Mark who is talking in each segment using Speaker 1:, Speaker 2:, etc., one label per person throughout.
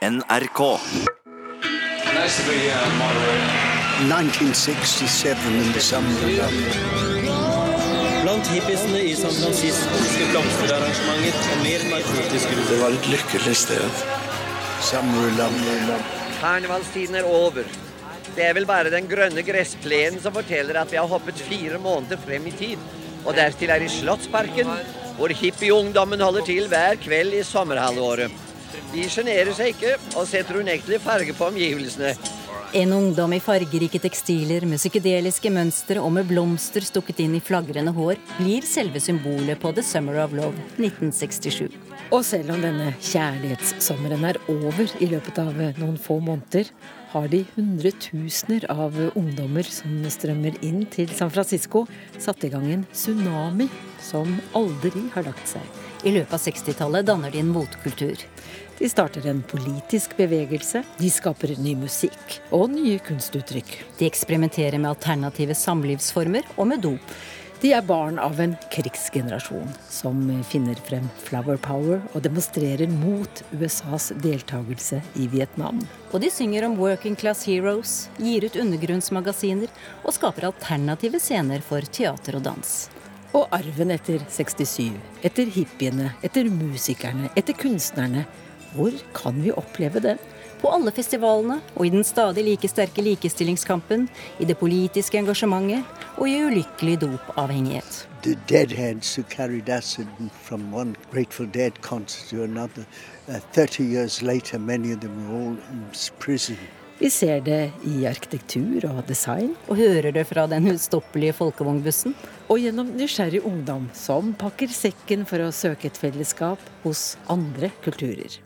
Speaker 1: NRK.
Speaker 2: Nice be uh,
Speaker 3: 1967 in the summer of love.
Speaker 4: Blant hippiesene i San Francisco skulle blomsterarrangementer og mer narkotiske
Speaker 2: Det var et lykkelig sted.
Speaker 5: Karnevalstiden er over. Det er vel bare den grønne gressplenen som forteller at vi har hoppet fire måneder frem i tid. Og dertil er i Slottsparken, hvor hippieungdommen holder til hver kveld i sommerhalvåret. De sjenerer seg ikke og setter unektelig farge på omgivelsene.
Speaker 6: En ungdom i fargerike tekstiler med psykedeliske mønstre og med blomster stukket inn i flagrende hår blir selve symbolet på The Summer of Love 1967.
Speaker 7: Og selv om denne kjærlighetssommeren er over i løpet av noen få måneder, har de hundretusener av ungdommer som strømmer inn til San Francisco, satt i gang en tsunami som aldri har lagt seg.
Speaker 6: I løpet av 60-tallet danner de en motkultur.
Speaker 7: De starter en politisk bevegelse, de skaper ny musikk og nye kunstuttrykk.
Speaker 6: De eksperimenterer med alternative samlivsformer og med dop.
Speaker 7: De er barn av en krigsgenerasjon som finner frem flower power og demonstrerer mot USAs deltakelse i Vietnam.
Speaker 6: Og de synger om working class heroes, gir ut undergrunnsmagasiner og skaper alternative scener for teater og dans.
Speaker 7: Og arven etter 67, etter hippiene, etter musikerne, etter kunstnerne. Hvor kan vi oppleve den?
Speaker 6: På alle festivalene og i den stadig like sterke likestillingskampen, i det politiske engasjementet og i ulykkelig dopavhengighet.
Speaker 3: The deadheads who carried acid from one Grateful Dead concert to another. Uh, 30 years later, many of them were all in.
Speaker 7: Vi ser det i arkitektur og design.
Speaker 6: Og hører det fra den ustoppelige folkevognbussen.
Speaker 7: Og gjennom nysgjerrig ungdom som pakker sekken for å søke et fellesskap hos andre kulturer.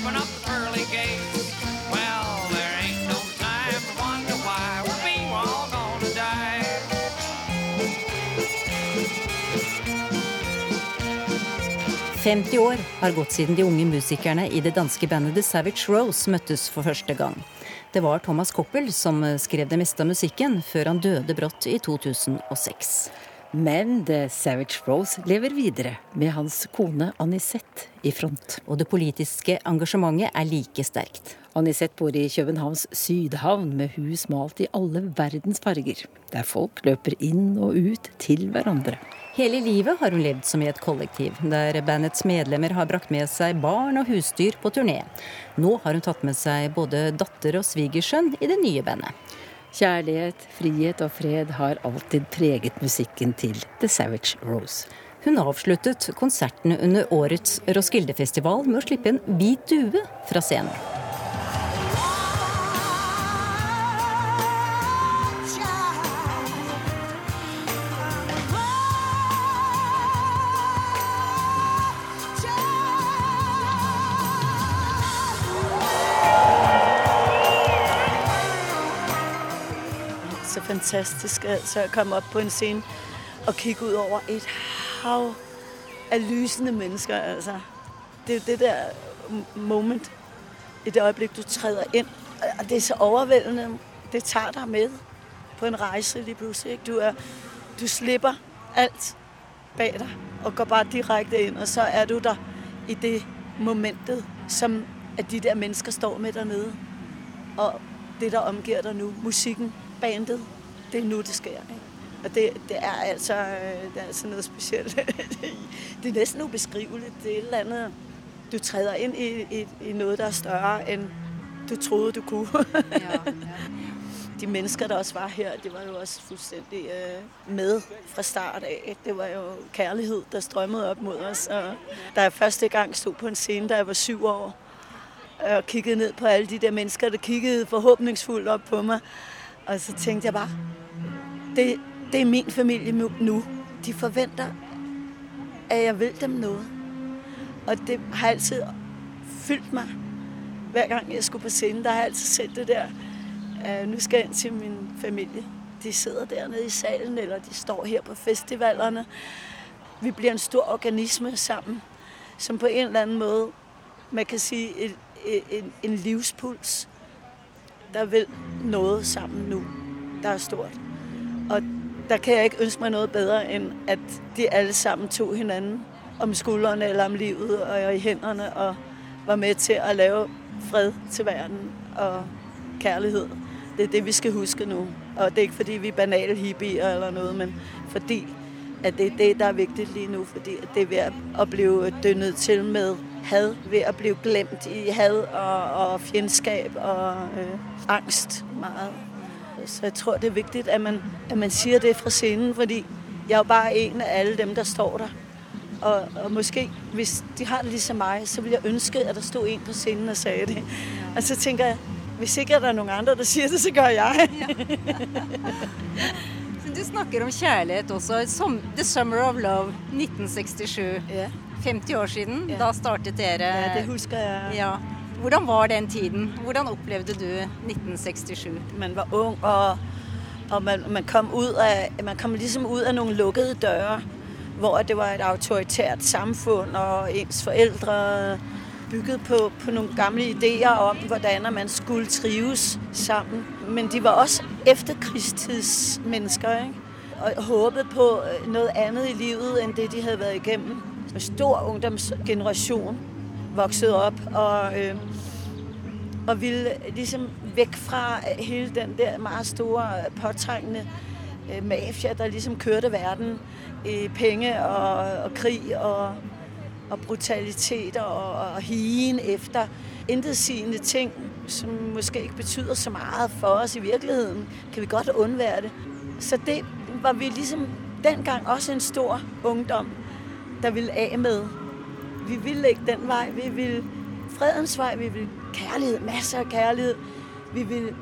Speaker 8: Open up pearly gates.
Speaker 9: Well,
Speaker 8: there ain't no time to wonder why we be all gonna die.
Speaker 6: 50 år har gått siden de unge musikerne i det danske bandet The Savage Rose møttes for første gang. Det var Thomas Koppel som skrev det meste av musikken, før han døde brått i 2006.
Speaker 7: Men The Savage Rose lever videre, med hans kone Anisette i front.
Speaker 6: Og det politiske engasjementet er like sterkt.
Speaker 7: Anisette bor i Københavns sydhavn med hus malt i alle verdens farger, der folk løper inn og ut til hverandre.
Speaker 6: Hele livet har hun levd som i et kollektiv, der bandets medlemmer har brakt med seg barn og husdyr på turné. Nå har hun tatt med seg både datter og svigersønn i det nye bandet.
Speaker 7: Kjærlighet, frihet og fred har alltid preget musikken til The Savage Rose.
Speaker 6: Hun avsluttet konsertene under årets Roskilde-festival med å slippe en hvit due fra scenen.
Speaker 10: Så fantastisk altså, at komme op på en scene og kigge ut over et hav af lysende mennesker. Altså. Det er jo det der moment, i det øjeblik, du træder ind. Og det er så overvældende. Det tager dig med på en rejse lige pludselig. Ikke? Du er Du slipper alt bag dig og går bare direkte ind, og så er du der i det momentet, som at de der mennesker står med dernede. Og det, der omgiver dig nu, musikken, bandet, det er nu, det sker. Ikke? Og det, det er altså øh, det er altså noget specielt. det er næsten ubeskriveligt. Det er et eller andet, du træder ind i, i, i noget, der er større, end du troede, du kunne. ja, ja. De mennesker, der også var her, det var jo også fuldstændig øh, med fra start af. Det var jo kærlighed, der strømmede op mod os. Og da jeg første gang stod på en scene, da jeg var syv år, og kiggede ned på alle de der mennesker, der kiggede forhåbningsfuldt op på mig, og så tænkte jeg bare, det, det er min familie nå. De forventer, at jeg vil dem noe. Og det har alltid fylt meg Hver gang jeg skulle på scenen, der har jeg altid set det der. Uh, nu skal jeg ind til min familie. De sidder dernede i salen, eller de står her på festivalerne. Vi blir en stor organisme sammen, som på en eller anden måde, man kan si en, en, en livspuls, der vil noget sammen nu, der er stort. Og der kan jeg ikke ønske meg noe bedre, end at de alle sammen tog hinanden om skuldrene eller om livet og i hendene og var med til å lave fred til verden og kjærlighet. Det er det, vi skal huske nå. Og det er ikke, fordi vi er banale hippier eller noe, men fordi at det er det, der er viktig nu, fordi det er ved å bli dønnet til med had, ved å bli glemt i had og, og fiendskap og øh, angst meget. Så jeg tror, det er vigtigt, at man, at man siger det fra scenen, fordi jeg er jo bare en af alle dem, der står der. Og, og måske, hvis de har det ligesom meg, så vil jeg ønske, at der stod en på scenen og sagde det. Og så tænker jeg, hvis ikke er der noen andre, der sier det, så gør jeg.
Speaker 6: Du snakker om kjærlighet også. Som The Summer of Love 1967. Ja. 50 år siden. Da startet dere
Speaker 10: Ja, det husker jeg.
Speaker 6: Ja. Hvordan var den tiden? Hvordan opplevde du 1967?
Speaker 10: Man var ung, og, og man, man, kom ut av, man kom liksom ut av noen lukkede dører. hvor det var et autoritært samfunn, og ens foreldre bygget på, på nogle gamle ideer om, hvordan man skulle trives sammen. Men de var også efterkrigstidsmennesker, og håpet på noget andet i livet, end det, de havde været igennem. En stor ungdomsgeneration voksede op og, øh, og ville ligesom væk fra hele den der meget store, påtrængende øh, mafia, der ligesom kørte verden i penge og, og krig og, og brutalitet og, og higen efter intetsigende ting, som måske ikke betyder så meget for os i virkeligheden, kan vi godt undvære det. Så det var vi ligesom dengang også en stor ungdom, der ville af med. Vi ville ikke den vej. Vi ville fredens vej. Vi ville kærlighed, masser af kærlighed. Vi ville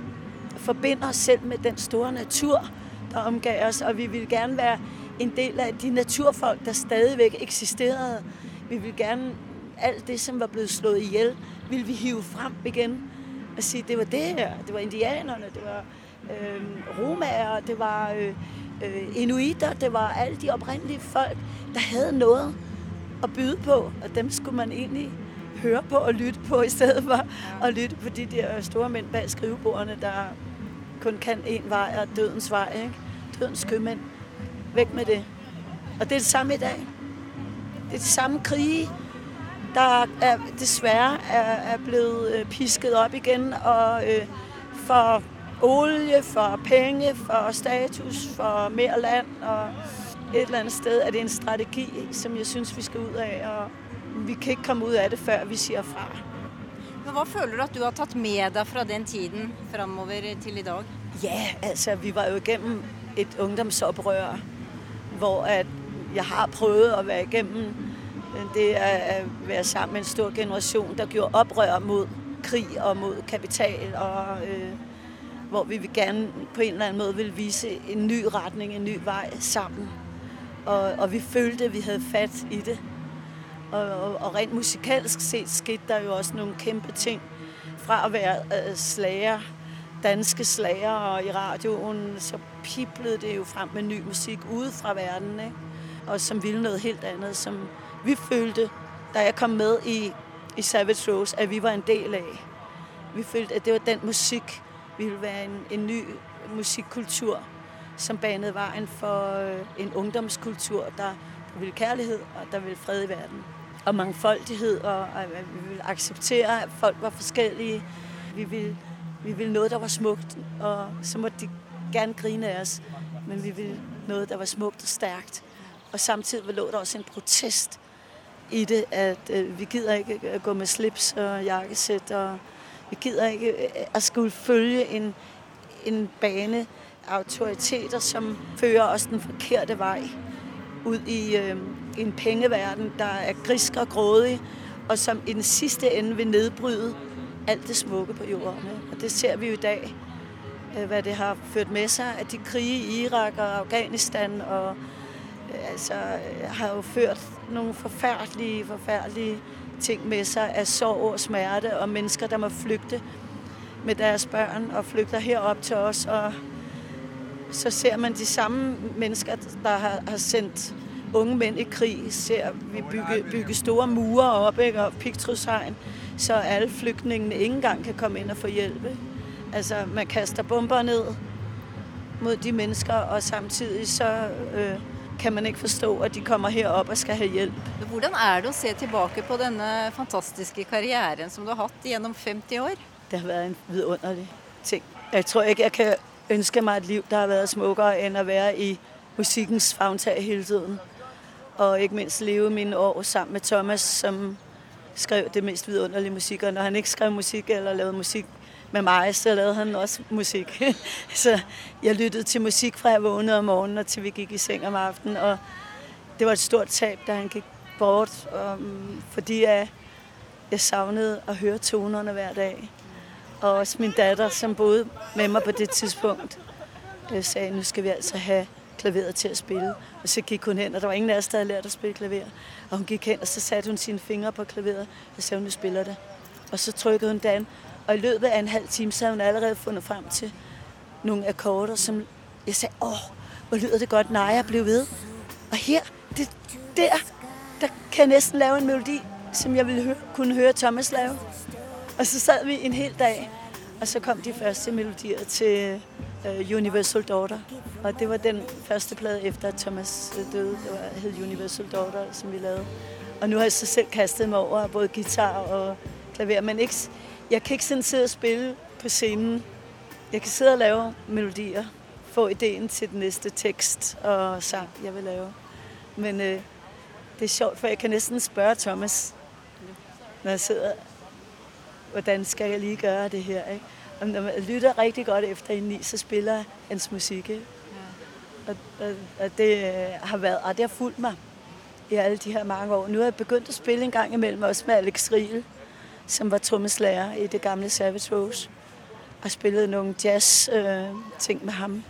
Speaker 10: forbinde os selv med den store natur, der omgav os, og vi ville gerne være en del af de naturfolk, der stadigvæk eksisterede. Vi ville gerne alt det, som var blevet slået ihjel, ville vi hive frem igen og sige, det var det her, det var indianerne, det var øh, romager, det var øh, øh, inuiter, det var alle de oprindelige folk, der havde noget at byde på, og dem skulle man egentlig høre på og lytte på, i stedet for at lytte på de der store mænd bag skrivebordene, der kun kan en vej, og dødens vej, ikke? Dødens købmænd. Væk med det. Og det er det samme i dag. Det er de samme krige, der er, desværre er, er blevet øh, pisket op igen, og øh, for olie, for penge, for status, for mere land, og et eller andet sted er det en strategi, som jeg synes, vi skal ud af, og vi kan ikke komme ud af det, før vi siger fra.
Speaker 6: Men Hva føler du at du har tatt med deg fra den tiden framover til i dag?
Speaker 10: Ja, altså vi var jo igennem et ungdomsopprør, hvor at jeg har prøvet at være igennem det at være sammen med en stor generation, der gjorde oprør mod krig og mod kapital, og øh, hvor vi vil gerne på en eller anden måde vil vise en ny retning, en ny vej sammen. Og, og vi følte, vi hadde fatt i det. Og, og, og rent musikalsk sett skete der jo også noen kjempe ting. Fra å være øh, slager, danske slager i radioen, så piplet det jo frem med ny musikk ude fra verden. Ikke? Og som ville noe helt annet. som vi følte, da jeg kom med i, i Savage Rose, at vi var en del av. Vi følte, at det var den musikk vi ville være en, en ny musikkultur, som banede vejen for øh, en ungdomskultur, der, vil kærlighed og der vil fred i verden. Og mangfoldighed, og, vi ville acceptere, at folk var forskellige. Vi ville, vi ville noget, der var smukt, og så måtte de gerne grine af os. Men vi ville noget, der var smukt og stærkt. Og samtidig lå der også en protest i det, at øh, vi gider ikke at gå med slips og jakkesæt, og vi gider ikke øh, at skulle følge en, en bane autoriteter, som fører oss den forkerte vei. Ut i øh, en pengeverden, der er grisk og grådig, og som i den sidste ende vil nedbryde alt det smukke på jorden. Og det ser vi jo i dag, øh, hvad det har ført med seg. at de krige i Irak og Afghanistan og øh, altså, har jo ført noen forfærdelige, forferdelige ting med seg av sorg og smerte og mennesker, der må flygte med deres børn og flygter herop til oss. Og så ser man de samme mennesker, der har, har sendt unge menn i krig, ser vi bygge, bygge store murer opp ikke? og piggtrådshegn, så alle flyktningene ikke engang kan komme inn og få hjelp. Altså, man kaster bomber ned mot de mennesker, og samtidig så øh, kan man ikke forstå, at de kommer her opp og skal have hjelp.
Speaker 6: Hvordan er det å se tilbake på denne fantastiske karrieren, som du har hatt gjennom 50 år?
Speaker 10: Det har vært en vidunderlig ting. Jeg tror ikke, jeg kan ønske meg et liv, der har vært smukkere, enn å være i musikkens favntag hele tiden. Og ikke mindst leve mine år sammen med Thomas, som skrev det mest vidunderlige musikk. Og når han ikke skrev musikk eller lavede musikk med meg, så lavede han også musikk. så jeg lyttet til musikk fra jeg våknet om morgenen, og til vi gikk i seng om aftenen. Og det var et stort tab, da han gikk bort, og, fordi jeg, jeg savnede å høre tonerne hver dag. Og også min datter, som boede med meg på det tidspunkt, sa sagde, nu skal vi altså ha klaveret til å spille. Og så gikk hun hen, og der var ingen av oss der hadde lært å spille klaver. Og hun gikk hen, og så satte hun sine fingre på klaveret, og sagde, nu spiller det. Og så trykkede hun den, og i løpet av en halv time, så hadde hun allerede funnet frem til noen akkorder, som jeg sa åh, hvor lyder det godt, Nei, jeg ble ved. Og her, det, der, der kan jeg næsten lave en melodi, som jeg ville kunne høre Thomas lave. Og så sad vi en hel dag, og så kom de første melodier til uh, Universal Daughter. Og det var den første plade efter, at Thomas øh, døde. Det var, hed Universal Daughter, som vi lavede. Og nu har jeg så selv kastet meg over både gitar og klaver. Men ikke, jeg kan ikke sådan sidde og spille på scenen. Jeg kan sidde og lave melodier. Få ideen til den næste tekst og sang, jeg vil lave. Men uh, det er sjovt, for jeg kan næsten spørge Thomas, når jeg sidder hvordan skal jeg lige gjøre det her? Ikke? Og når man lytter rigtig godt efter i så spiller hans musik. Ikke? Ja. Og, og, og, det øh, har været, og det har fulgt mig i alle de her mange år. Nu har jeg begyndt at spille en gang imellem også med Alex Riel, som var trommeslager i det gamle Savage Rose. Og spillede nogle jazz øh, ting med ham.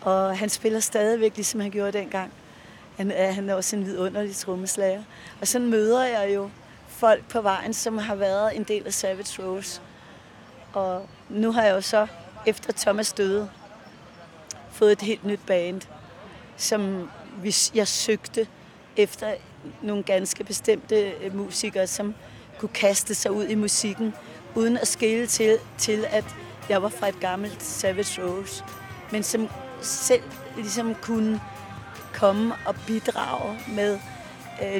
Speaker 10: Og han spiller stadigvæk, ligesom han gjorde dengang. Han er, han er også en vidunderlig trommeslager. Og sådan møder jeg jo folk på veien som har været en del av Savage Rose. Og nå har jeg jo så, efter Thomas døde, fått et helt nytt band, som jeg søgte efter noen ganske bestemte øh, musikere, som kunne kaste seg ut i musikken, uden å skille til, til at jeg var fra et gammelt Savage Rose, men som selv liksom kunne komme og bidrage med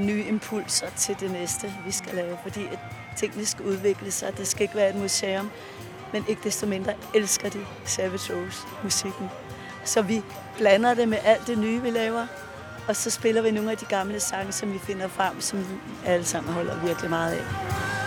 Speaker 10: nye impulser til det næste, vi skal lave. Fordi at tingene skal utvikle seg. Det skal ikke være et museum. Men ikke desto mindre elsker de Savage musikken. Så vi blander det med alt det nye, vi laver. Og så spiller vi noen av de gamle sange, som vi finner frem, som alle sammen holder virkelig meget af.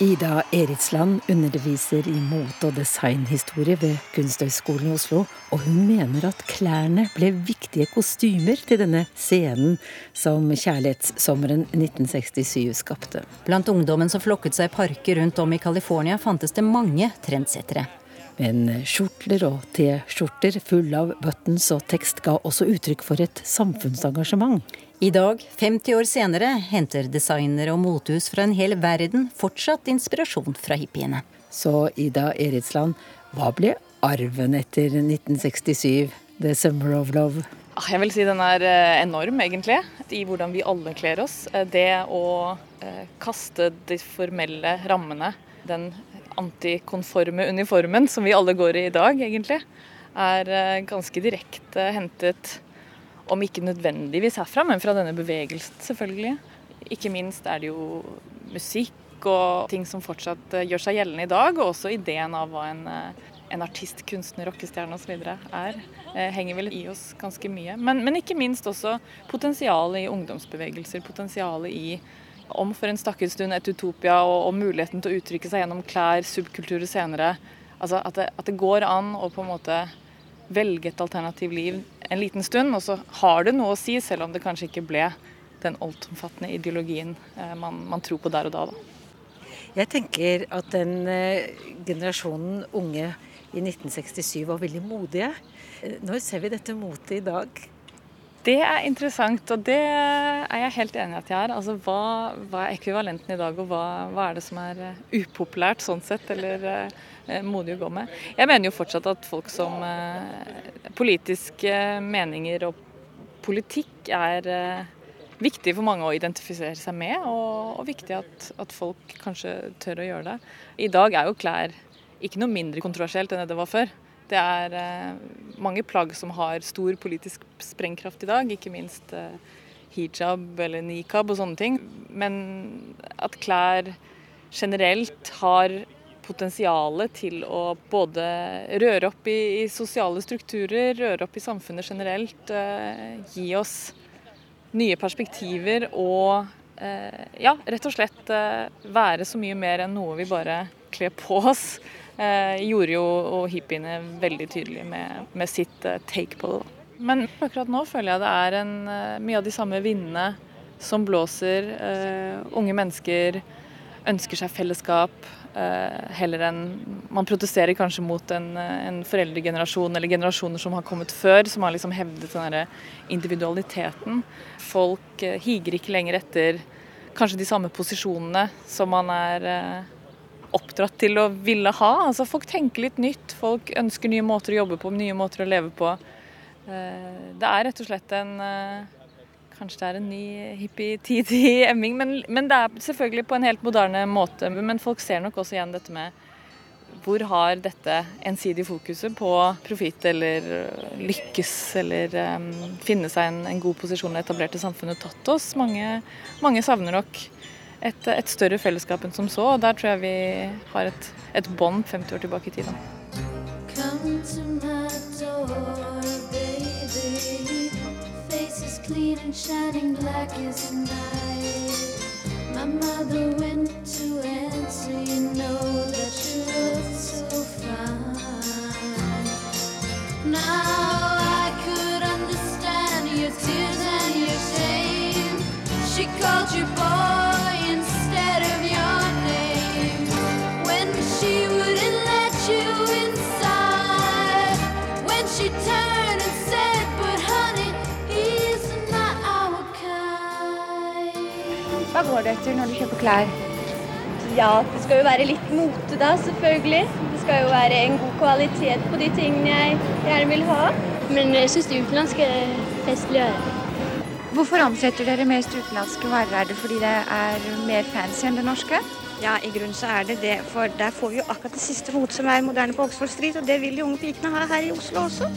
Speaker 7: Ida Eritsland underviser i mote- og designhistorie ved Kunsthøgskolen i Oslo, og hun mener at klærne ble viktige kostymer til denne scenen som kjærlighetssommeren 1967 skapte.
Speaker 6: Blant ungdommen som flokket seg i parker rundt om i California, fantes det mange trendsettere.
Speaker 7: Men skjortler og T-skjorter fulle av buttons og tekst ga også uttrykk for et samfunnsengasjement.
Speaker 6: I dag, 50 år senere, henter designere og motehus fra en hel verden fortsatt inspirasjon fra hippiene.
Speaker 7: Så Ida Eritsland, hva ble arven etter 1967, The Summer of Love?
Speaker 1: Ah, jeg vil si den er eh, enorm, egentlig, i hvordan vi alle kler oss. Eh, det å eh, kaste de formelle rammene, den antikonforme uniformen som vi alle går i i dag, egentlig, er ganske direkte hentet om ikke nødvendigvis herfra, men fra denne bevegelsen, selvfølgelig. Ikke minst er det jo musikk og ting som fortsatt eh, gjør seg gjeldende i dag, og også ideen av hva en, eh, en artist, kunstner, rockestjerne osv. er, eh, henger vel i oss ganske mye. Men, men ikke minst også potensialet i ungdomsbevegelser, potensialet i om for en stakket stund et utopia og, og, muligheten til å uttrykke seg gjennom klær, subkulturer senere. Altså at det, at det går an å på en måte velge et alternativt liv en liten stund, og så har det noe å si, selv om det kanskje ikke ble den altomfattende ideologien eh, man, man, tror på der og da. da.
Speaker 7: Jeg tenker at den eh, generasjonen unge i 1967 var veldig modige. Eh, når ser vi dette motet i dag?
Speaker 1: Det er interessant, og det er jeg helt enig i at jeg er. Altså, hva, hva, er ekvivalenten i dag, og hva, hva, er det som er upopulært sånn sett, eller Eh, modig å gå med. Jeg mener jo fortsatt at folk som eh, Politiske meninger og politikk er eh, viktig for mange å identifisere seg med, og, og viktig at, at, folk kanskje tør å gjøre det. I dag er jo klær ikke noe mindre kontroversielt enn det det var før. Det er eh, mange plagg som har stor politisk sprengkraft i dag, ikke minst eh, hijab eller nikab og sånne ting. Men at klær generelt har potensialet til å både røre opp i, sosiale strukturer, røre opp i samfunnet generelt, eh, gi oss nye perspektiver og ja, rett og slett være så mye mer enn noe vi bare kler på oss, gjorde jo hippiene veldig tydelig med, med sitt eh, take på det. Men akkurat nå føler jeg det er en, eh, mye av de samme vindene som blåser. unge mennesker ønsker seg fellesskap, Eh, heller enn Man protesterer kanskje mot en, en, foreldregenerasjon eller generasjoner som har kommet før, som har liksom hevdet den individualiteten. Folk eh, higer ikke lenger etter kanskje de samme posisjonene som man er eh, oppdratt til å ville ha. Altså Folk tenker litt nytt, folk ønsker nye måter å jobbe på, nye måter å leve på. Det er rett og slett en Kanskje det er en ny hippie-tid i emming, men, men, det er selvfølgelig på en helt moderne måte. Men folk ser nok også igjen dette med hvor har dette ensidige fokuset på profitt eller lykkes eller um, finne seg en, en, god posisjon i det etablerte samfunnet tatt oss? Mange, mange savner nok et, et, større fellesskap enn som så, og der tror jeg vi har et, et bånd 50 år tilbake i tid. Come to my door, baby.
Speaker 11: Går du etter når du kjøper klær? Ja, det skal jo være litt mote da, selvfølgelig. Det skal jo være en god kvalitet på de tingene jeg gjerne vil ha. Men jeg syns det utenlandske er gjøre.
Speaker 12: Hvorfor omsetter dere mest utenlandske varer? Er det fordi det er mer fancy enn det norske?
Speaker 11: Ja, i grunnen så er det det. For der får vi jo akkurat det siste motet som er moderne på Oxford Street, og det vil de unge pikene ha her i Oslo også.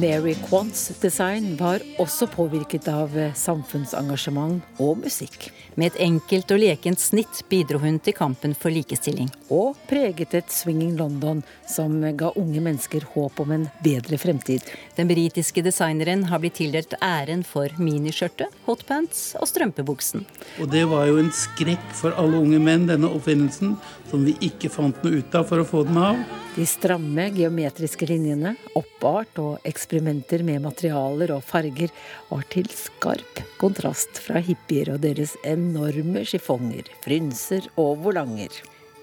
Speaker 7: Mary Quants design var også påvirket av eh, samfunnsengasjement og musikk.
Speaker 6: Med et enkelt og lekent snitt bidro hun til kampen for likestilling.
Speaker 7: Og preget et swinging London som ga unge mennesker håp om en bedre fremtid.
Speaker 6: Den britiske designeren har blitt tildelt æren for miniskjørtet, hotpants og strømpebuksen.
Speaker 13: Og det var jo en skrekk for alle unge menn, denne oppfinnelsen, som vi ikke fant noe ut av for å få den av.
Speaker 7: De stramme geometriske linjene, oppart og eksperimenter med materialer og farger var til skarp kontrast fra hippier og deres enorme chiffonger, frynser og volanger.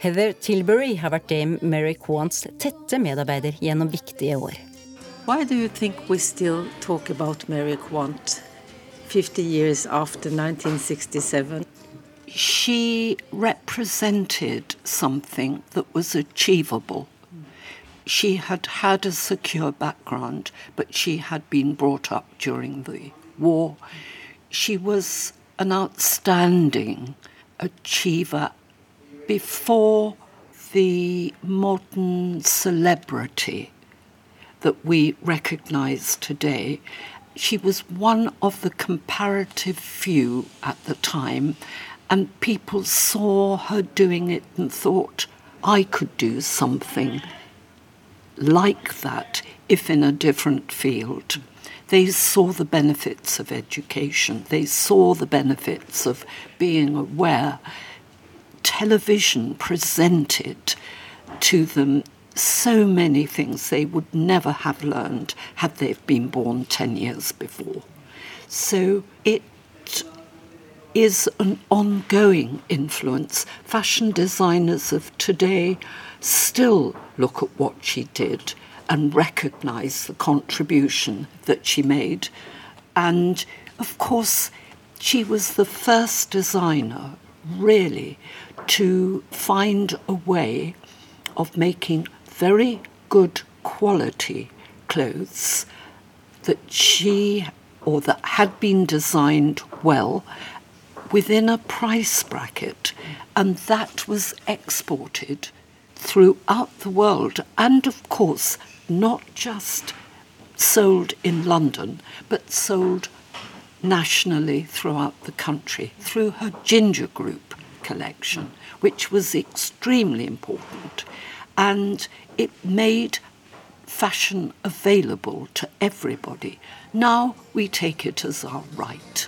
Speaker 6: Heather Tilbury har vært dame Mary Quants tette medarbeider gjennom viktige år.
Speaker 14: Why do you think we still talk about Mary Quant 50 years after 1967?
Speaker 15: She represented something that was achievable. She had had a secure background, but she had been brought up during the war. She was an outstanding achiever before the modern celebrity that we recognize today. She was one of the comparative few at the time, and people saw her doing it and thought, I could do something like that if in a different field. They saw the benefits of education, they saw the benefits of being aware. Television presented to them so many things they would never have learned had they been born 10 years before. So it is an ongoing influence. Fashion designers of today still look at what she did and recognize the contribution that she made. And of course, she was the first designer, really, to find a way of making very good quality clothes that she or that had been designed well within a price bracket, and that was exported throughout the world, and of course, not just sold in London, but sold nationally throughout the country through her Ginger Group collection, which was extremely important. And it made fashion available to everybody. Now we take it as our right.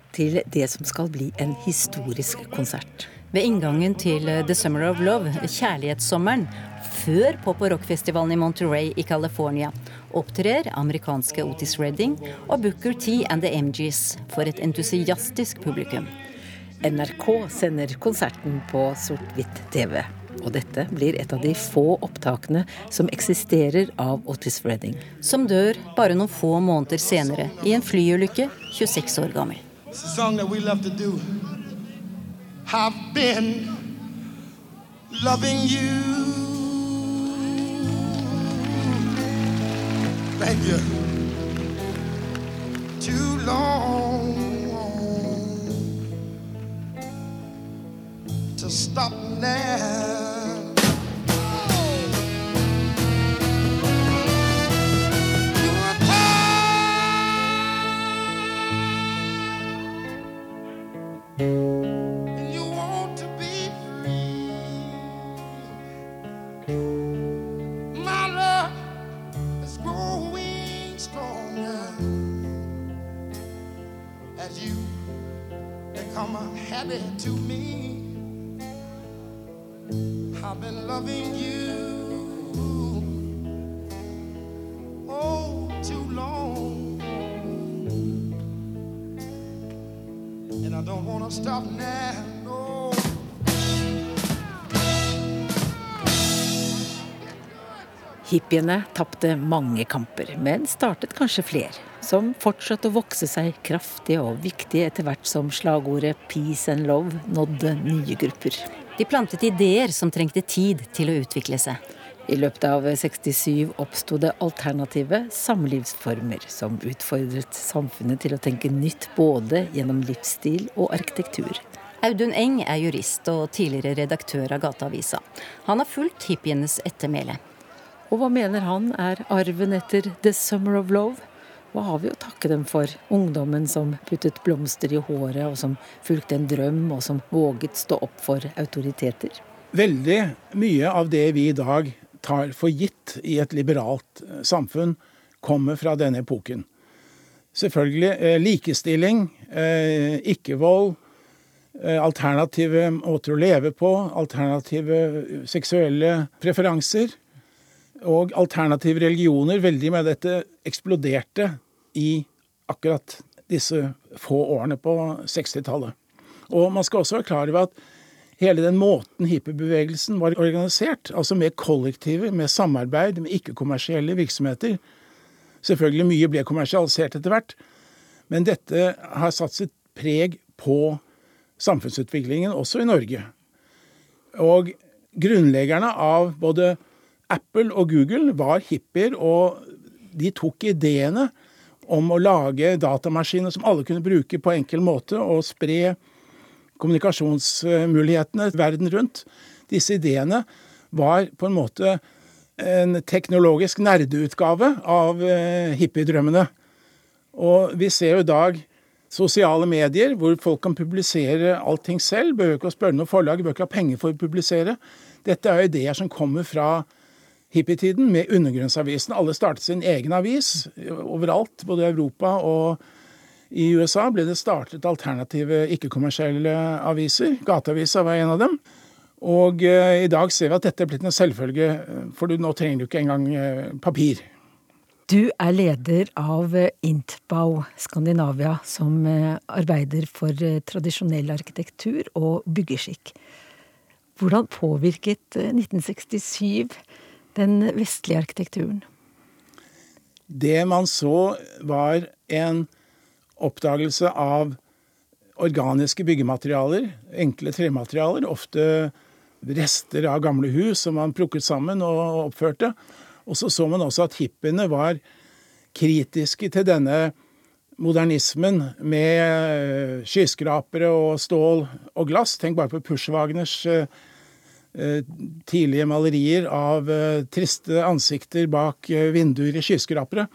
Speaker 7: til det som skal bli en historisk konsert.
Speaker 6: Ved inngangen til The Summer of Love, kjærlighetssommeren, før pop- og rockfestivalen i Monterey i California, opptrer amerikanske Otis Redding og Booker T and The MGs for et entusiastisk publikum.
Speaker 7: NRK sender konserten på sort-hvitt TV. Og dette blir et av de få opptakene som eksisterer av Otis Redding.
Speaker 6: Som dør bare noen få måneder senere i en flyulykke, 26 år gammel.
Speaker 16: It's a song that we love to do. I've been loving you. Thank you. Too long to stop now.
Speaker 7: Hippiene tapte mange kamper, men startet kanskje flere, som fortsatte å vokse seg kraftige og viktige etter hvert som slagordet 'peace and love' nådde nye grupper.
Speaker 6: De plantet ideer som trengte tid til å utvikle seg.
Speaker 7: I løpet av 67 oppsto det alternative samlivsformer som utfordret samfunnet til å tenke nytt både gjennom livsstil og arkitektur.
Speaker 6: Audun Eng er jurist og tidligere redaktør av Gateavisa. Han har fulgt hippienes ettermæle.
Speaker 7: Og hva mener han er arven etter The Summer of Love? Hva har vi å takke dem for? Ungdommen som puttet blomster i håret, og som fulgte en drøm, og som våget stå opp for autoriteter?
Speaker 17: Veldig mye av det vi i dag tar for gitt i et liberalt eh, samfunn, kommer fra denne epoken. Selvfølgelig eh, likestilling, eh, ikke-vold, alternative måter å leve på, alternative seksuelle preferanser og alternative religioner. Veldig med dette eksploderte i akkurat disse få årene på 60-tallet. Og man skal også være klar over at hele den måten hippiebevegelsen var organisert, altså med kollektiver, med samarbeid, med ikke-kommersielle virksomheter Selvfølgelig mye ble kommersialisert etter hvert, men dette har satt sitt preg på samfunnsutviklingen også i Norge. Og grunnleggerne av både Apple og Google var hippier, og de tok ideene om å lage datamaskiner som alle kunne bruke på enkel måte, og spre kommunikasjonsmulighetene verden rundt. Disse ideene var på en måte en teknologisk nerdeutgave av eh, hippiedrømmene. Og vi ser jo i dag sosiale medier hvor folk kan publisere allting selv. Behøver ikke å spørre noe forlag, bør ikke ha penger for å publisere. Dette er jo ideer som kommer fra hippietiden med undergrunnsavisen. Alle startet sin egen avis overalt, både i Europa og i USA ble det startet alternative ikke-kommersielle aviser. Gateavisa var en av dem. Og eh, i dag ser vi at dette er blitt en selvfølge, eh, for nå trenger du ikke engang eh, papir.
Speaker 7: Du er leder av eh, Intbau Skandinavia, som eh, arbeider for eh, tradisjonell arkitektur og byggeskikk. Hvordan påvirket eh, 1967 den vestlige arkitekturen?
Speaker 17: Det man så, var en oppdagelse av organiske byggematerialer, enkle trematerialer, ofte rester av gamle hus som man plukket sammen og oppførte. Og så så man også at hippiene var kritiske til denne modernismen med skyskrapere og stål og glass. Tenk bare på Pushwagners eh, tidlige malerier av eh, triste ansikter bak eh, vinduer i skyskrapere.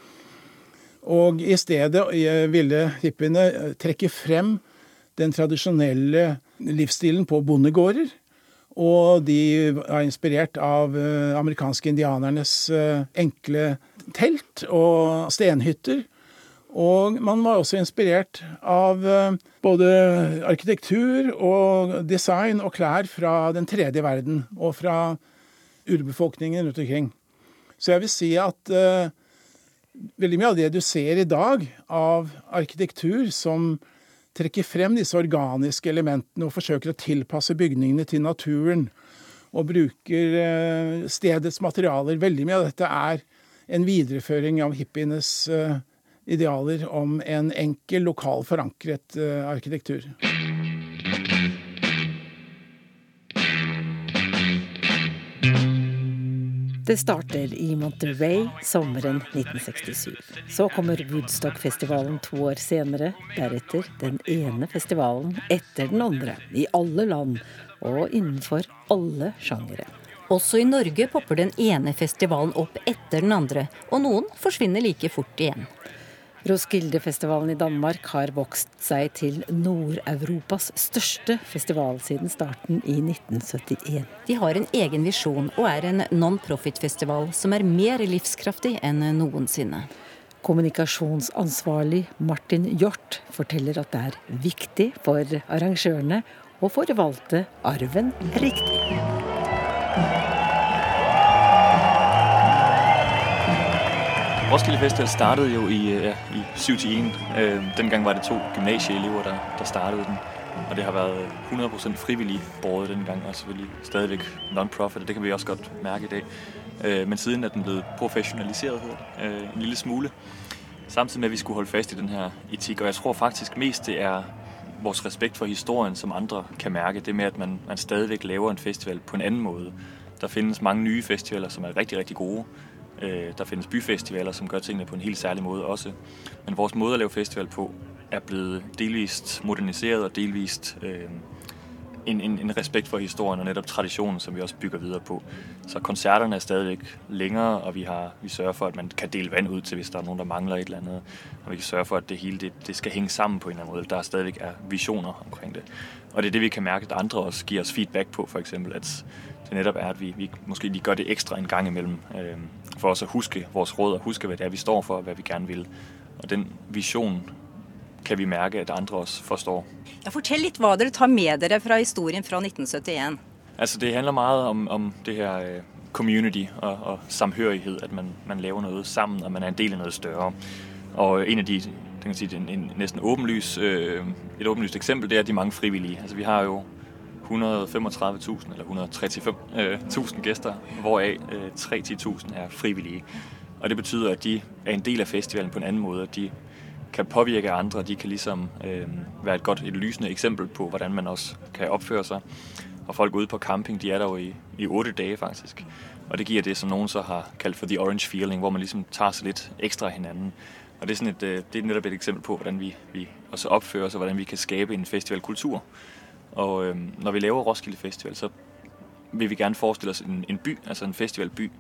Speaker 17: Og i stedet eh, ville hippiene eh, trekke frem den tradisjonelle livsstilen på bondegårder. Og de er inspirert av eh, amerikanske indianernes eh, enkle telt og stenhytter. Og man var også inspirert av eh, både arkitektur og design og klær fra den tredje verden og fra urbefolkningen rundt omkring. Så jeg vil si at uh, veldig mye av det du ser i dag av arkitektur som trekker frem disse organiske elementene og forsøker å tilpasse bygningene til naturen, og bruker uh, stedets materialer Veldig mye av dette er en videreføring av hippienes uh, idealer om en enkel, lokal forankret uh, arkitektur.
Speaker 7: Det starter i Monterey sommeren 1967. Så kommer Woodstock-festivalen to år senere. Deretter den ene festivalen etter den andre. I alle land og innenfor alle sjangere.
Speaker 6: Også i Norge popper den ene festivalen opp etter den andre, og noen forsvinner like fort igjen.
Speaker 7: Roskildefestivalen i Danmark har vokst seg til Nord-Europas største festival siden starten i 1971.
Speaker 6: De har en egen visjon og er en non-profit-festival som er mer livskraftig enn noensinne.
Speaker 7: Kommunikasjonsansvarlig Martin Hjort forteller at det er viktig for arrangørene å forvalte arven riktig.
Speaker 18: Roskilde Festival startede jo i, ja, i 7-1. Øh, dengang var det to gymnasieelever, der, der startede den. Og det har været 100% frivillig borgere dengang, og selvfølgelig stadigvæk non-profit, og det kan vi også godt mærke i dag. Øh, men siden er den blevet professionaliseret øh, en lille smule. Samtidig med, at vi skulle holde fast i den her etik. Og jeg tror faktisk mest, det er vores respekt for historien, som andre kan mærke. Det med, at man, man stadigvæk laver en festival på en anden måde. Der findes mange nye festivaler, som er rigtig, rigtig gode. Øh, der findes byfestivaler, som gør tingene på en helt særlig måde også. Men vores måde at lave festival på er blevet delvist moderniseret og delvist øh, en, en, en respekt for historien og netop traditionen, som vi også bygger videre på. Så koncerterne er stadigvæk længere, og vi, har, vi sørger for, at man kan dele vand ud til, hvis der er nogen, der mangler et eller andet. Og vi kan sørge for, at det hele det, det skal hænge sammen på en eller anden måde. Der stadigvæk er visioner omkring det. Og det er det, vi kan mærke, at andre også giver os feedback på, for eksempel, at det netop er, at vi, vi måske lige gør det ekstra en gang imellem, øh, for os at huske vores råd og huske, hvad det er, vi står for og hvad vi gerne vil. Og den vision kan vi merke at andre også forstår.
Speaker 6: Ja, fortell litt hva dere tar med dere fra historien fra 1971.
Speaker 18: Altså det handler meget om, om det her øh, community og, og samhørighet. at man, man laver noe sammen, og man er en del av noe større. Og en av de, sige, en, en nesten åbenlys, øh, et åpenlyst eksempel, det er de mange frivillige. Altså vi har jo 135.000 eller 135.000 gæster, hvoraf øh, 3-10.000 er frivillige. Og det betyder, at de er en del av festivalen på en annen måte. De kan påvirke andre, de kan liksom øh, være et godt, et lysende eksempel på, hvordan man også kan opføre sig. Og folk ude på camping, de er der jo i, i 8 dage faktisk. Og det giver det, som nogen så har kaldt for the orange feeling, hvor man ligesom tager sig lidt ekstra af hinanden. Og det er, et, øh, det er netop et eksempel på, hvordan vi, vi også opfører os, og hvordan vi kan skabe en festivalkultur. Og øh, når vi laver Roskilde Festival, så vil vi gerne forestille os en, en by, altså en festivalby.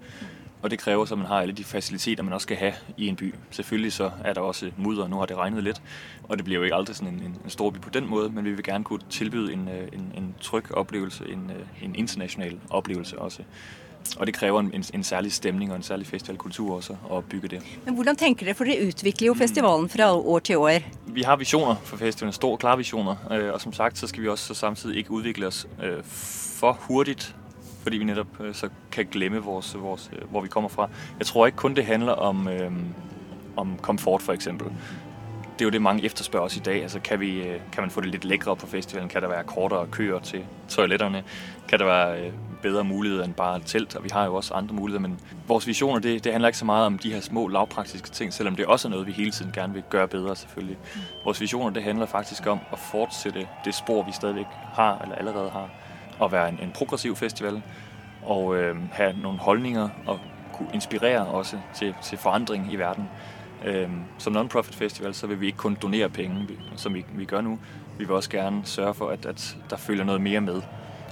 Speaker 18: Og det krever, at man har alle de faciliteter, man også skal have i en by. Selvfølgelig så er der også mudder, nu har det regnet lidt, og det bliver jo ikke aldrig sådan en, en, stor by på den måde, men vi vil gerne kunne tilbyde en, øh, en, en tryg oplevelse, en, øh, en international oplevelse også. Og det krever en, en, særlig stemning og en særlig festivalkultur også at bygge det.
Speaker 6: Men hvordan tenker dere, for dere utvikler jo festivalen fra år til år.
Speaker 18: Vi har visioner for festivalen, store klare visioner, øh, og som sagt, så skal vi også så samtidig ikke udvikle os øh, for hurtigt, fordi vi netop øh, så kan glemme, vores, vores, øh, hvor vi kommer fra. Jeg tror ikke kun, det handler om, øh, om komfort for eksempel. Det er jo det, mange efterspørger os i dag. Altså, kan, vi, øh, kan man få det lidt lækre på festivalen? Kan der være kortere køer til toiletterne? Kan der være bedre muligheder end bare et telt? Og vi har jo også andre muligheder, men vores visioner, det, det handler ikke så meget om de her små lavpraktiske ting, selvom det også er noget, vi hele tiden gerne vil gøre bedre selvfølgelig. Vores visioner, det handler faktisk om at fortsætte det spor, vi stadigvæk har, eller allerede har, at være en, en progressiv festival, og øh, have nogle holdninger og kunne inspirere også til, til forandring i verden. Øh, som non-profit festival, så vil vi ikke kun donere penge, som vi, vi gør nu. Vi vil også gerne sørge for, at, at der følger noget mere med.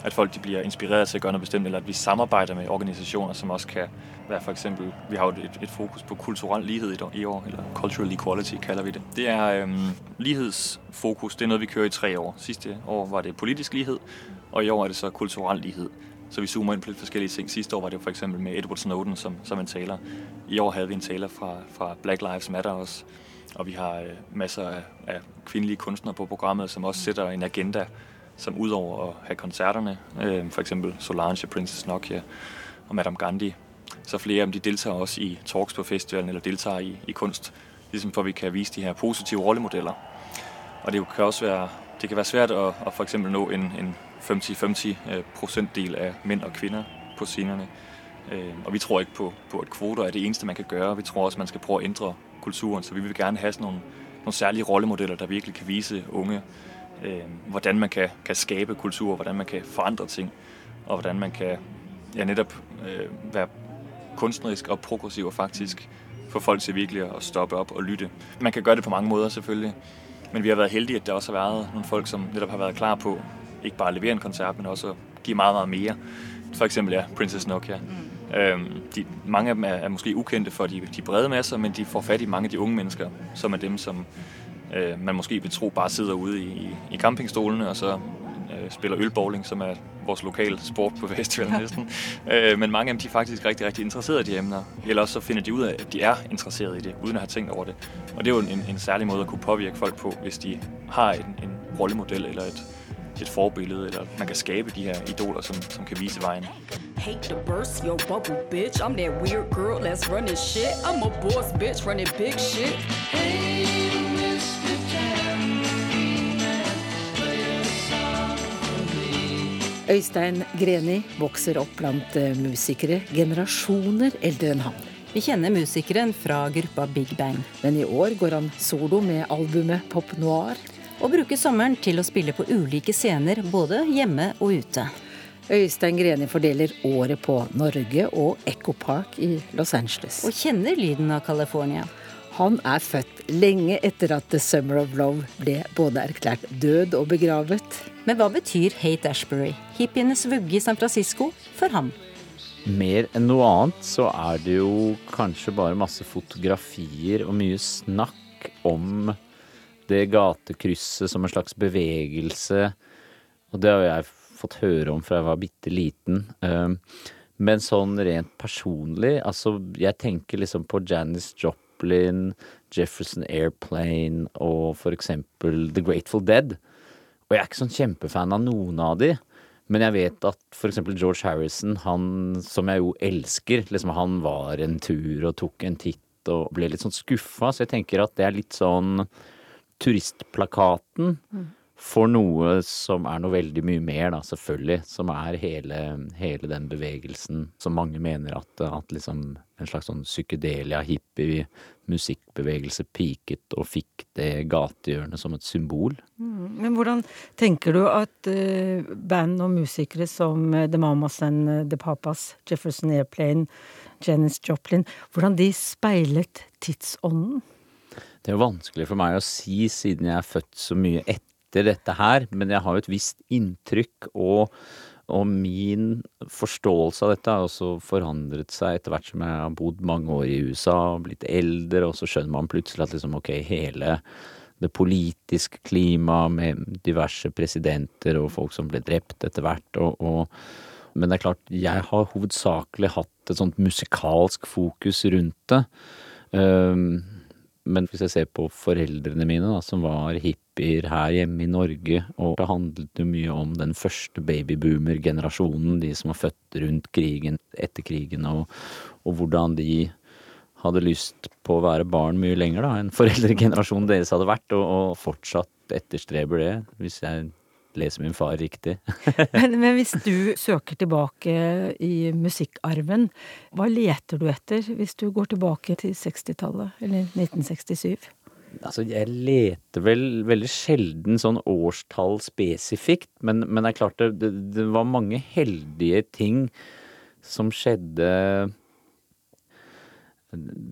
Speaker 18: At folk de bliver inspireret til at gøre noget bestemt, eller at vi samarbejder med organisationer, som også kan være for eksempel, vi har jo et, et fokus på kulturel lighed i, år- eller cultural equality kalder vi det. Det er øh, lighedsfokus, det er noget, vi kører i tre år. Sidste år var det politisk lighed, og i år er det så kulturel lighed. Så vi zoomer ind på lidt forskellige ting. Sidste år var det for eksempel med Edward Snowden som, som en taler. I år havde vi en taler fra, fra Black Lives Matter også. Og vi har øh, masser af, af kvindelige kunstnere på programmet, som også sætter en agenda, som udover at have koncerterne, øh, for eksempel Solange, Princess Nokia og Madame Gandhi, så flere af dem de deltager også i talks på festivalen, eller deltager i, i kunst, ligesom for vi kan vise de her positive rollemodeller. Og det kan også være, det kan være svært at, at for eksempel nå en, en 50-50 øh, procentdel af mænd og kvinner på scenerne. Øh, Og vi tror ikke på, på, at kvoter er det eneste, man kan gjøre. Vi tror også, man skal prøve å ændre kulturen. Så vi vil gerne ha noen, nogle særlige rollemodeller, der virkelig kan vise unge, øh, hvordan man kan, kan skabe kultur, hvordan man kan forandre ting, og hvordan man kan ja, netop være kunstnerisk og progressiv og faktisk få folk til virkelig å stoppe opp og lytte. Man kan gjøre det på mange måter, selvfølgelig, men vi har vært heldige, at det også har været noen folk, som netop har været klar på ikke bare levere en koncert, men også give meget, meget mere. For eksempel ja, Princess Nokia. Mm. De, mange af dem er, er måske ukendte for de, de brede masser, men de får fat i mange af de unge mennesker, som er dem, som øh, man måske vil tro bare sidder ude i, i, i campingstolene, og så øh, spiller ølbowling, som er vores lokale sport på festivalen næsten. Øh, men mange af dem de er faktisk rigtig, rigtig interesserede i de emner. Eller også så finder de ud af, at de er interesserede i det, uden at have tænkt over det. Og det er jo en, en særlig måde at kunne påvirke folk på, hvis de har en, en rollemodel eller et, et forbillede, eller man kan skabe de her idoler, som, som kan vise vejen.
Speaker 19: Hate to burst your bubble, bitch. I'm that weird girl that's running shit. I'm a boss, bitch, running big shit. Hey, Mr.
Speaker 7: Øystein Greni vokser opp blant eh, musikere generasjoner eldre enn han.
Speaker 6: Vi kjenner musikeren fra gruppa Big Bang.
Speaker 7: Men i år går han solo med albumet Pop Noir.
Speaker 6: Og bruker sommeren til å spille på ulike scener, både hjemme og ute.
Speaker 7: Øystein Greni fordeler året på Norge og Echo Park i Los Angeles.
Speaker 6: Og kjenner lyden av California.
Speaker 7: Han er født lenge etter at The Summer of Love ble både erklært død og begravet.
Speaker 6: Men hva betyr Hate Ashbury, hippienes vugge i San Francisco, for ham?
Speaker 20: Mer enn noe annet så er det jo kanskje bare masse fotografier og mye snakk om det gatekrysset som en slags bevegelse. Og det har jeg fått høre om fra jeg var bitte liten. Um, Men sånn rent personlig, altså jeg tenker liksom på Janis Joplin, Jefferson Airplane og for eksempel The Grateful Dead. Og jeg er ikke sånn kjempefan av noen av de. Men jeg vet at eksempel George Harrison, han som jeg jo elsker, liksom han var en tur og tok en titt og ble litt sånn skuffa. Så jeg tenker at det er litt sånn turistplakaten for noe som er noe veldig mye mer, da, selvfølgelig. Som er hele, hele den bevegelsen som mange mener at, at liksom en slags sånn psykedelia, hippie, musikkbevegelse piket og fikk det gatehjørnet som et symbol.
Speaker 7: Mm. Men hvordan tenker du at uh, band og musikere som eh, The Mamas and eh, The Papas, Jefferson Airplane, Janis Joplin, hvordan de speilet tidsånden?
Speaker 20: Det er jo vanskelig for meg å si, siden jeg er født så mye etter dette her, men jeg har jo et visst inntrykk, og, og min forståelse av dette har også forandret seg etter hvert som jeg har bodd mange år i USA, blitt eldre, og så skjønner man plutselig at liksom, ok, hele det politiske klimaet med diverse presidenter og folk som ble drept etter hvert, og, og men det er klart, jeg har hovedsakelig hatt et sånt musikalsk fokus rundt det. Um, men hvis jeg ser på foreldrene mine, da, som var hippier her hjemme i Norge, og det handlet jo mye om den første babyboomer-generasjonen, de som var født rundt krigen, etter krigen, og, og hvordan de hadde lyst på å være barn mye lenger da, enn foreldregenerasjonen deres hadde vært, og, og fortsatt etterstreber det, hvis jeg leser min far riktig.
Speaker 7: Men, men hvis du søker tilbake i musikkarven, hva leter du etter hvis du går tilbake til 60-tallet, eller 1967?
Speaker 20: Altså, jeg leter vel veldig sjelden sånn årstall spesifikt, men, men det er klart det, det, det var mange heldige ting som skjedde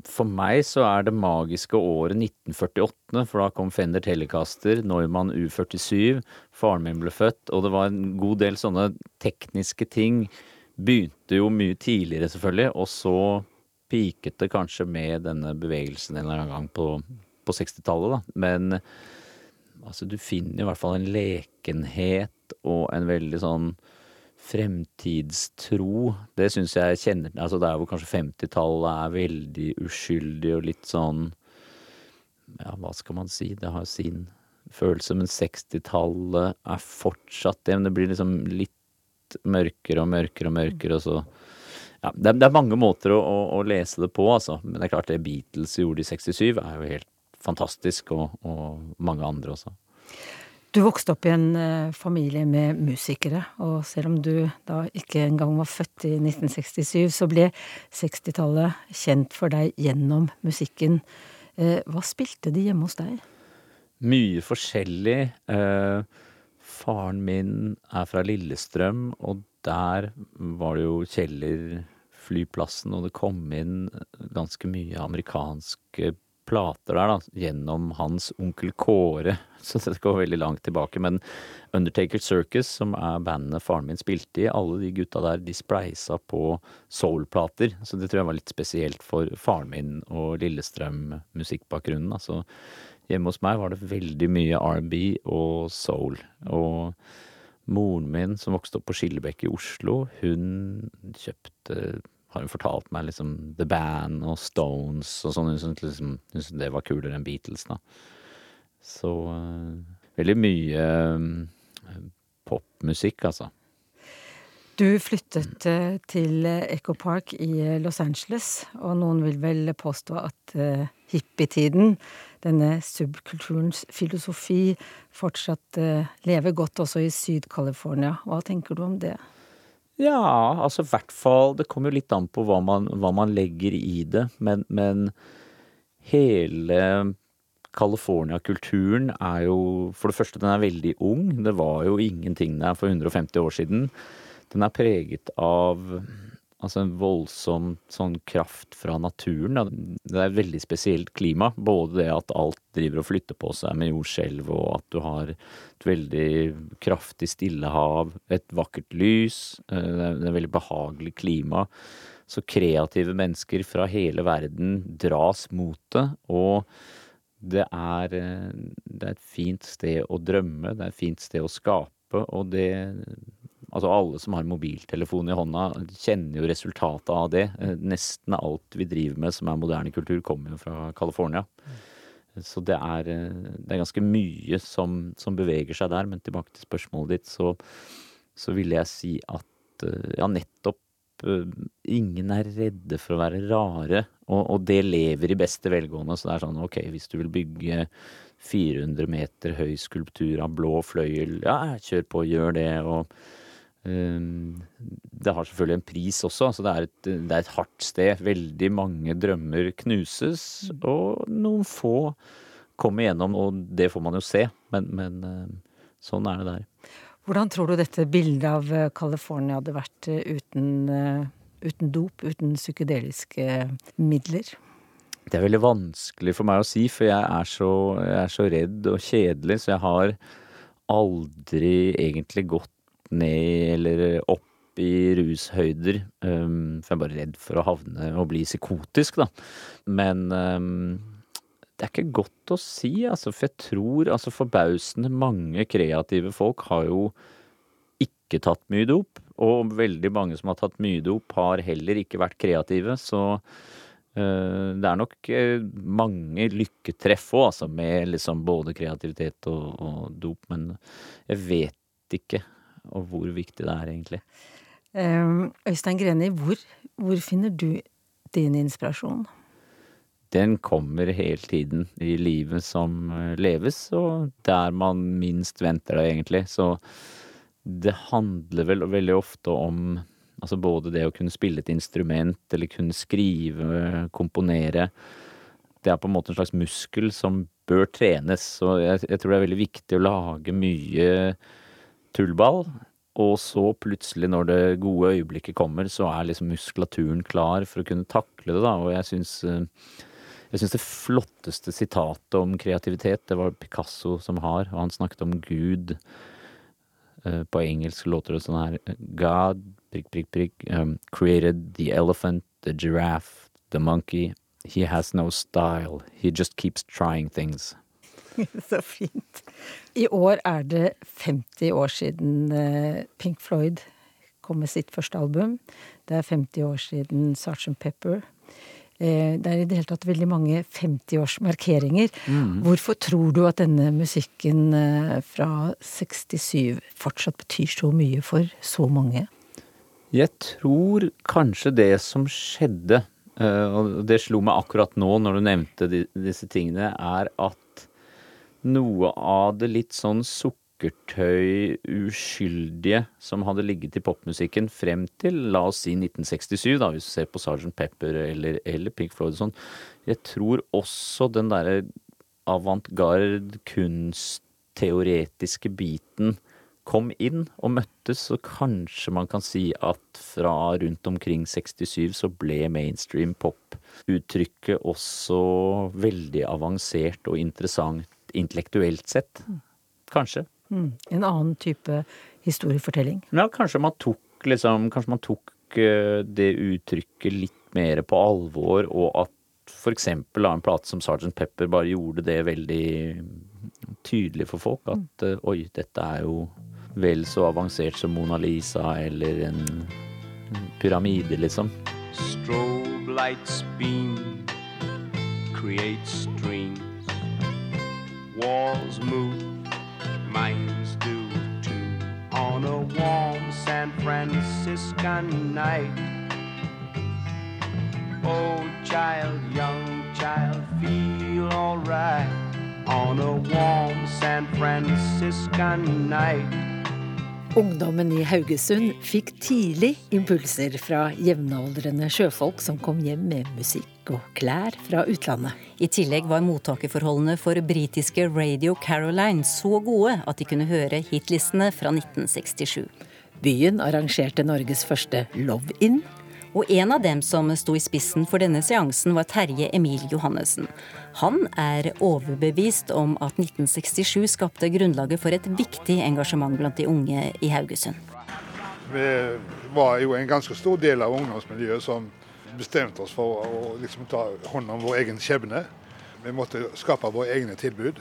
Speaker 20: For meg så er det magiske året 1948, for da kom Fender Telecaster, Neumann U47, faren min ble født, og det var en god del sånne tekniske ting. Begynte jo mye tidligere, selvfølgelig, og så piket det kanskje med denne bevegelsen en eller annen gang på, på 60-tallet, da. Men altså, du finner i hvert fall en lekenhet og en veldig sånn fremtidstro. Det syns jeg kjenner Altså der hvor kanskje 50-tallet er veldig uskyldig og litt sånn Ja, hva skal man si? Det har sin følelse, men 60-tallet er fortsatt det. Men det blir liksom litt mørkere og mørkere og mørkere, og så ja, det, er, det er mange måter å, å, å, lese det på, altså. Men det er klart det Beatles gjorde i 67 er jo helt fantastisk, og, og mange andre også.
Speaker 7: Du vokste opp i en uh, familie med musikere, og selv om du da ikke engang var født i 1967, så ble 60-tallet kjent for deg gjennom musikken. Uh, hva spilte de hjemme hos deg?
Speaker 20: Mye forskjellig. Uh, faren min er fra Lillestrøm, og der var det jo Kjeller flyplassen, og det kom inn ganske mye amerikanske plater der, da, gjennom hans onkel Kåre. Så det går veldig langt tilbake. Men Undertaker Circus, som er bandet faren min spilte i, alle de gutta der, de spleisa på soul-plater. Så det tror jeg var litt spesielt for faren min og Lillestrøm-musikkbakgrunnen. Altså, hjemme hos meg var det veldig mye R&B og soul. Og moren min, som vokste opp på Skillebekk i Oslo, hun kjøpte har hun fortalt meg liksom The Band og Stones og sånn. Hun syntes liksom, det var kulere enn Beatles, da. Så uh, veldig mye uh, popmusikk, altså.
Speaker 7: Du flyttet uh, til Echo Park i Los Angeles, og noen vil vel påstå at hippietiden denne subkulturens filosofi fortsatt lever godt også i Syd-California. Hva tenker du om det?
Speaker 20: Ja, altså i hvert fall Det kommer jo litt an på hva man, hva man legger i det, men, men hele California-kulturen er jo For det første, den er veldig ung. Det var jo ingenting der for 150 år siden. Den er preget av altså en voldsom sånn kraft fra naturen. Det er et veldig spesielt klima. Både det at alt driver og flytter på seg med jordskjelv, og at du har et veldig kraftig stillehav, et vakkert lys. eh, Det er det et veldig behagelig klima. Så kreative mennesker fra hele verden dras mot det. Og det er, eh, det er et fint sted å drømme, det er et fint sted å skape, og det Altså alle som har mobiltelefon i hånda, kjenner jo resultatet av det. Eh, Nesten alt vi driver med som er moderne kultur, kommer jo fra California. Så det er, eh, det er ganske mye som, som beveger seg der. Men tilbake til spørsmålet ditt, så, så ville jeg si at eh, ja, nettopp ingen er redde for å være rare, og, og det lever i beste velgående. Så det er sånn ok, hvis du vil bygge 400 meter høy skulptur av blå fløyel, ja, kjør på, gjør det. og det har selvfølgelig en pris også. altså det er, et, det er et hardt sted. Veldig mange drømmer knuses, og noen få kommer igjennom, og det får man jo se. Men, men um, sånn er det der.
Speaker 7: Hvordan tror du dette bildet av eh, California hadde vært eh, uten, eh, uten dop, uten psykedeliske midler?
Speaker 20: Det er veldig vanskelig for meg å si, for jeg er så, jeg er så redd og kjedelig, så jeg har aldri egentlig gått ned eller opp i rushøyder. Um, for jeg er bare redd for å havne og bli psykotisk, da. Men um, det er ikke godt å si, altså, for jeg tror altså forbausende mange kreative folk har jo ikke tatt mye dop. Og veldig mange som har tatt mye dop, har heller ikke vært kreative. Så uh, det er nok eh, mange lykketreff òg, altså, med liksom både kreativitet og, og dop. Men jeg vet ikke og hvor viktig det er, egentlig.
Speaker 7: Um, Øystein Greni, hvor, hvor finner du din inspirasjon?
Speaker 20: Den kommer hele tiden i livet som eh, leves, og der man minst venter det, egentlig. Så det handler vel veldig ofte om altså både det å kunne spille et instrument, eller kunne skrive, komponere. Det er på en måte en slags muskel som bør trenes, så jeg, jeg tror det er veldig viktig å lage mye tullball. Og så plutselig, når det gode øyeblikket kommer, så er liksom muskulaturen klar for å kunne takle det, da. Og jeg syns eh, jeg syns det flotteste sitatet om kreativitet, det var Picasso som har, og han snakket om Gud. Eh, På engelsk låter det sånn her God, prikk, prikk, prikk, um, created the elephant, the giraffe, the monkey. He has no style. He just keeps trying things.
Speaker 7: Så fint. I år er det 50 år siden eh, Pink Floyd kom med sitt første album. Det er 50 år siden Sgt. Pepper. Eh, Det er i det hele tatt veldig mange 50-årsmarkeringer.
Speaker 20: Mm.
Speaker 7: Hvorfor tror du at denne musikken eh, fra 67 fortsatt betyr så mye for så mange?
Speaker 20: Jeg tror kanskje det som skjedde, eh, og det slo meg akkurat nå når du nevnte disse tingene, er at noe av det litt sånn sukkertøy, uskyldige som hadde ligget i popmusikken frem til, la oss si 1967, da, hvis du ser på Sgt. Pepper eller, eller Pink Floyd og sånn, jeg tror også den derre avantgarde, kunstteoretiske biten kom inn og møttes, så kanskje man kan si at fra rundt omkring 67 så ble mainstream pop-uttrykket også veldig avansert og interessant intellektuelt sett. Kanskje.
Speaker 7: Mm. En annen type historiefortelling.
Speaker 20: Ja, kanskje man tok liksom Kanskje man tok eh, det uttrykket litt mer på alvor, og at for eksempel en plate som Sgt. Pepper bare gjorde det veldig tydelig for folk. At mm. oi, dette er jo vel så avansert som Mona Lisa eller en pyramide, liksom.
Speaker 2: Strobe lights beam, create streams. Walls move, minds do too. On a warm San Franciscan night. Oh, child, young child, feel alright. on a warm San Franciscan night.
Speaker 7: Ungdommen i Haugesund fikk tidlig impulser fra jevnaldrende sjøfolk som kom hjem med musikk og klær fra utlandet.
Speaker 6: I tillegg var mottakerforholdene for britiske Radio Caroline så gode at de kunne høre hitlistene fra 1967.
Speaker 7: Byen arrangerte Norges første Love In.
Speaker 6: Og en av dem som sto i spissen for denne seansen, var Terje Emil Johannessen. Han er overbevist om at 1967 skapte grunnlaget for et viktig engasjement blant de unge i Haugesund.
Speaker 21: Vi var jo en ganske stor del av ungdomsmiljøet som bestemte oss for å liksom ta hånd om vår egen skjebne. Vi måtte skape våre egne tilbud.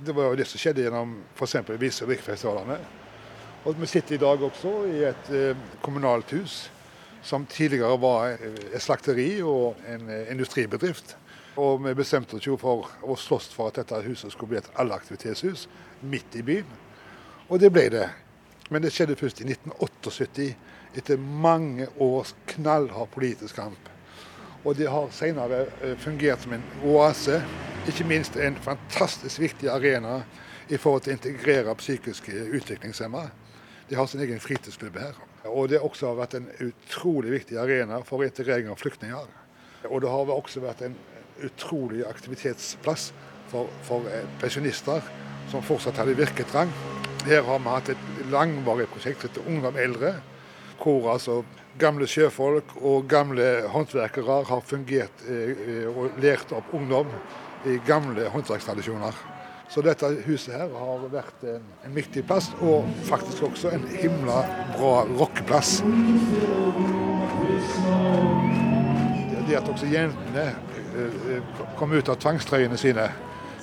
Speaker 21: Det var jo det som skjedde gjennom f.eks. Vise- og drikkefestivalene. Og vi sitter i dag også i et eh, kommunalt hus som tidligere var et slakteri og en industribedrift. Og vi bestemte oss jo for å slåss for at dette huset skulle bli et allaktivitetshus midt i byen. Og det ble det. Men det skjedde først i 1978, etter mange års knallhard politisk kamp. Og det har senere eh, fungert som en oase, ikke minst en fantastisk viktig arena i forhold til å integrere psykisk utviklingshemmede. De har sin egen fritidsklubb her. Og det har også vært en utrolig viktig arena for integrering av flyktninger. Og det har også vært en utrolig aktivitetsplass for, for eh, pensjonister som fortsatt hadde virketrang. Her har vi hatt et langvarig prosjekt etter Ungdom eldre, hvor altså gamle sjøfolk og gamle håndverkere har fungert eh, og lært opp ungdom i gamle håndverkstradisjoner. Så dette huset her har vært en, en viktig plass, og faktisk også en himla bra rockeplass. Det at også jentene eh, kom ut av tvangstrøyene sine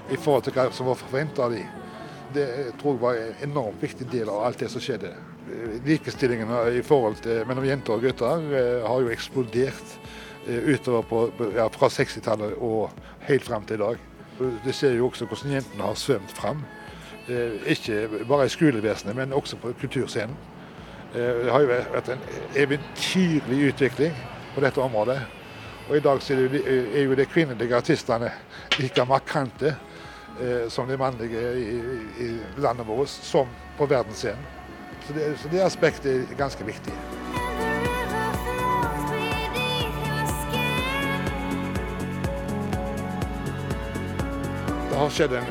Speaker 21: i forhold til hva som var forventa av dem, det tror jeg var en enormt viktig del av alt det som skjedde. Likestillingen i forhold til, mellom jenter og gutter eh, har jo eksplodert eh, utover på, ja, fra 60-tallet og helt fram til i dag. Det ser jo også hvordan jentene har svømt fram. Eh, ikke bare i skolevesenet, men også på kulturscenen. Eh, det har jo vært en eventyrlig utvikling på dette området. Og i dag er, er jo de kvinnelige artistene like markante eh, som de mannlige i landet vårt, som på verdensscenen. Så det, så det aspektet er ganske viktig. Har skjedd en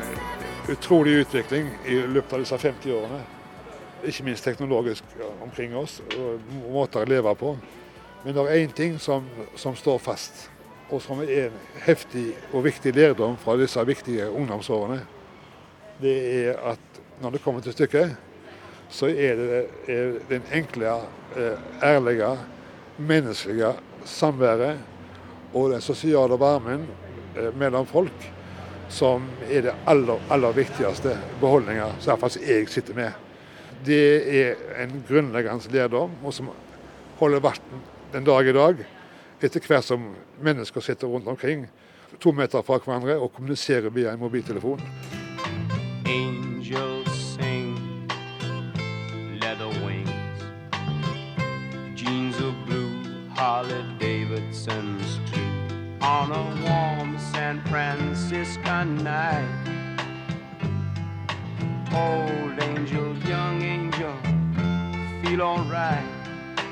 Speaker 21: utrolig utvikling i løpet av disse 50 årene. Ikke minst teknologisk omkring oss, og måter å leve på. Men det er én ting som, som, står fast, og som er en heftig og viktig lærdom fra disse viktige ungdomsårene. Det er at når det kommer til stykket, så er det er den enkle, ærlige, menneskelige samværet og den sosiale varmen mellom folk som er det aller, aller viktigste beholdninga som jeg sitter med. Det er en grunnleggende lærdom, og som holder vann den dag i dag. Etter hvert som mennesker sitter rundt omkring to meter fra hverandre og kommuniserer via en mobiltelefon.
Speaker 2: Angels sing, leather wings, jeans of blue, Harley Davidson's too. On a warm San Franciscan night, old angel, young angel, feel alright.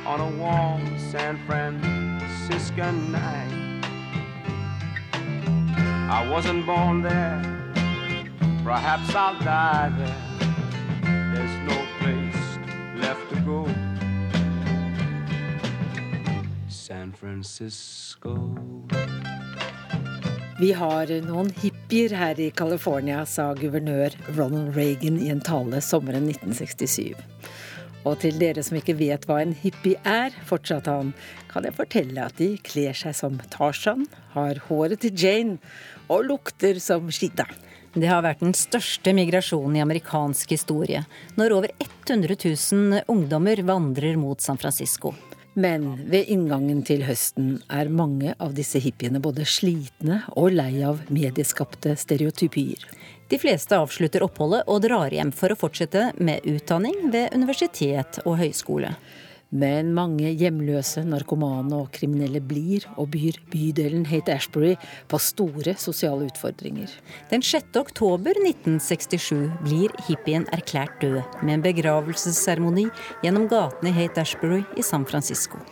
Speaker 2: On a warm San Franciscan night, I wasn't born there. Perhaps I'll die there. There's no place left to go. San Francisco.
Speaker 7: Vi har noen hippier her i California, sa guvernør Ronald Reagan i en tale sommeren 1967. Og til dere som ikke vet hva en hippie er, fortsatte han, kan jeg fortelle at de kler seg som Tarzan, har håret til Jane og lukter som Shida.
Speaker 6: Det har vært den største migrasjonen i amerikansk historie, når over 100 000 ungdommer vandrer mot San Francisco.
Speaker 7: Men ved inngangen til høsten er mange av disse hippiene både slitne og lei av medieskapte stereotypier.
Speaker 6: De fleste avslutter oppholdet og drar hjem for å fortsette med utdanning ved universitet og høyskole.
Speaker 7: Men mange hjemløse, narkomane og kriminelle blir og byr bydelen Hate Ashbury på store sosiale utfordringer.
Speaker 6: Den 6. oktober 1967 blir hippien erklært død med en begravelsesseremoni gjennom gatene i Hate Ashbury i San Francisco.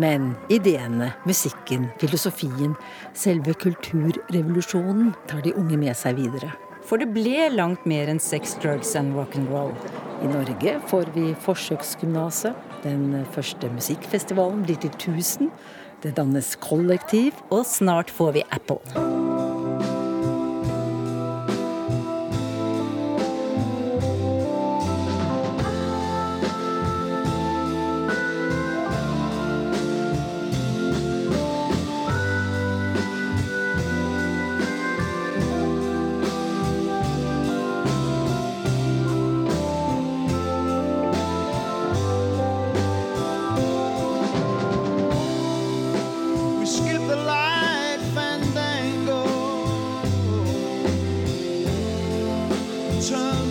Speaker 7: Men ideene, musikken, filosofien, selve kulturrevolusjonen tar de unge med seg videre.
Speaker 6: For det ble langt mer enn sex, drugs and rock'n'roll.
Speaker 7: I Norge får vi Forsøksgymnaset. Den første musikkfestivalen blir til 1000. Det dannes kollektiv.
Speaker 6: Og snart får vi Apple.
Speaker 22: time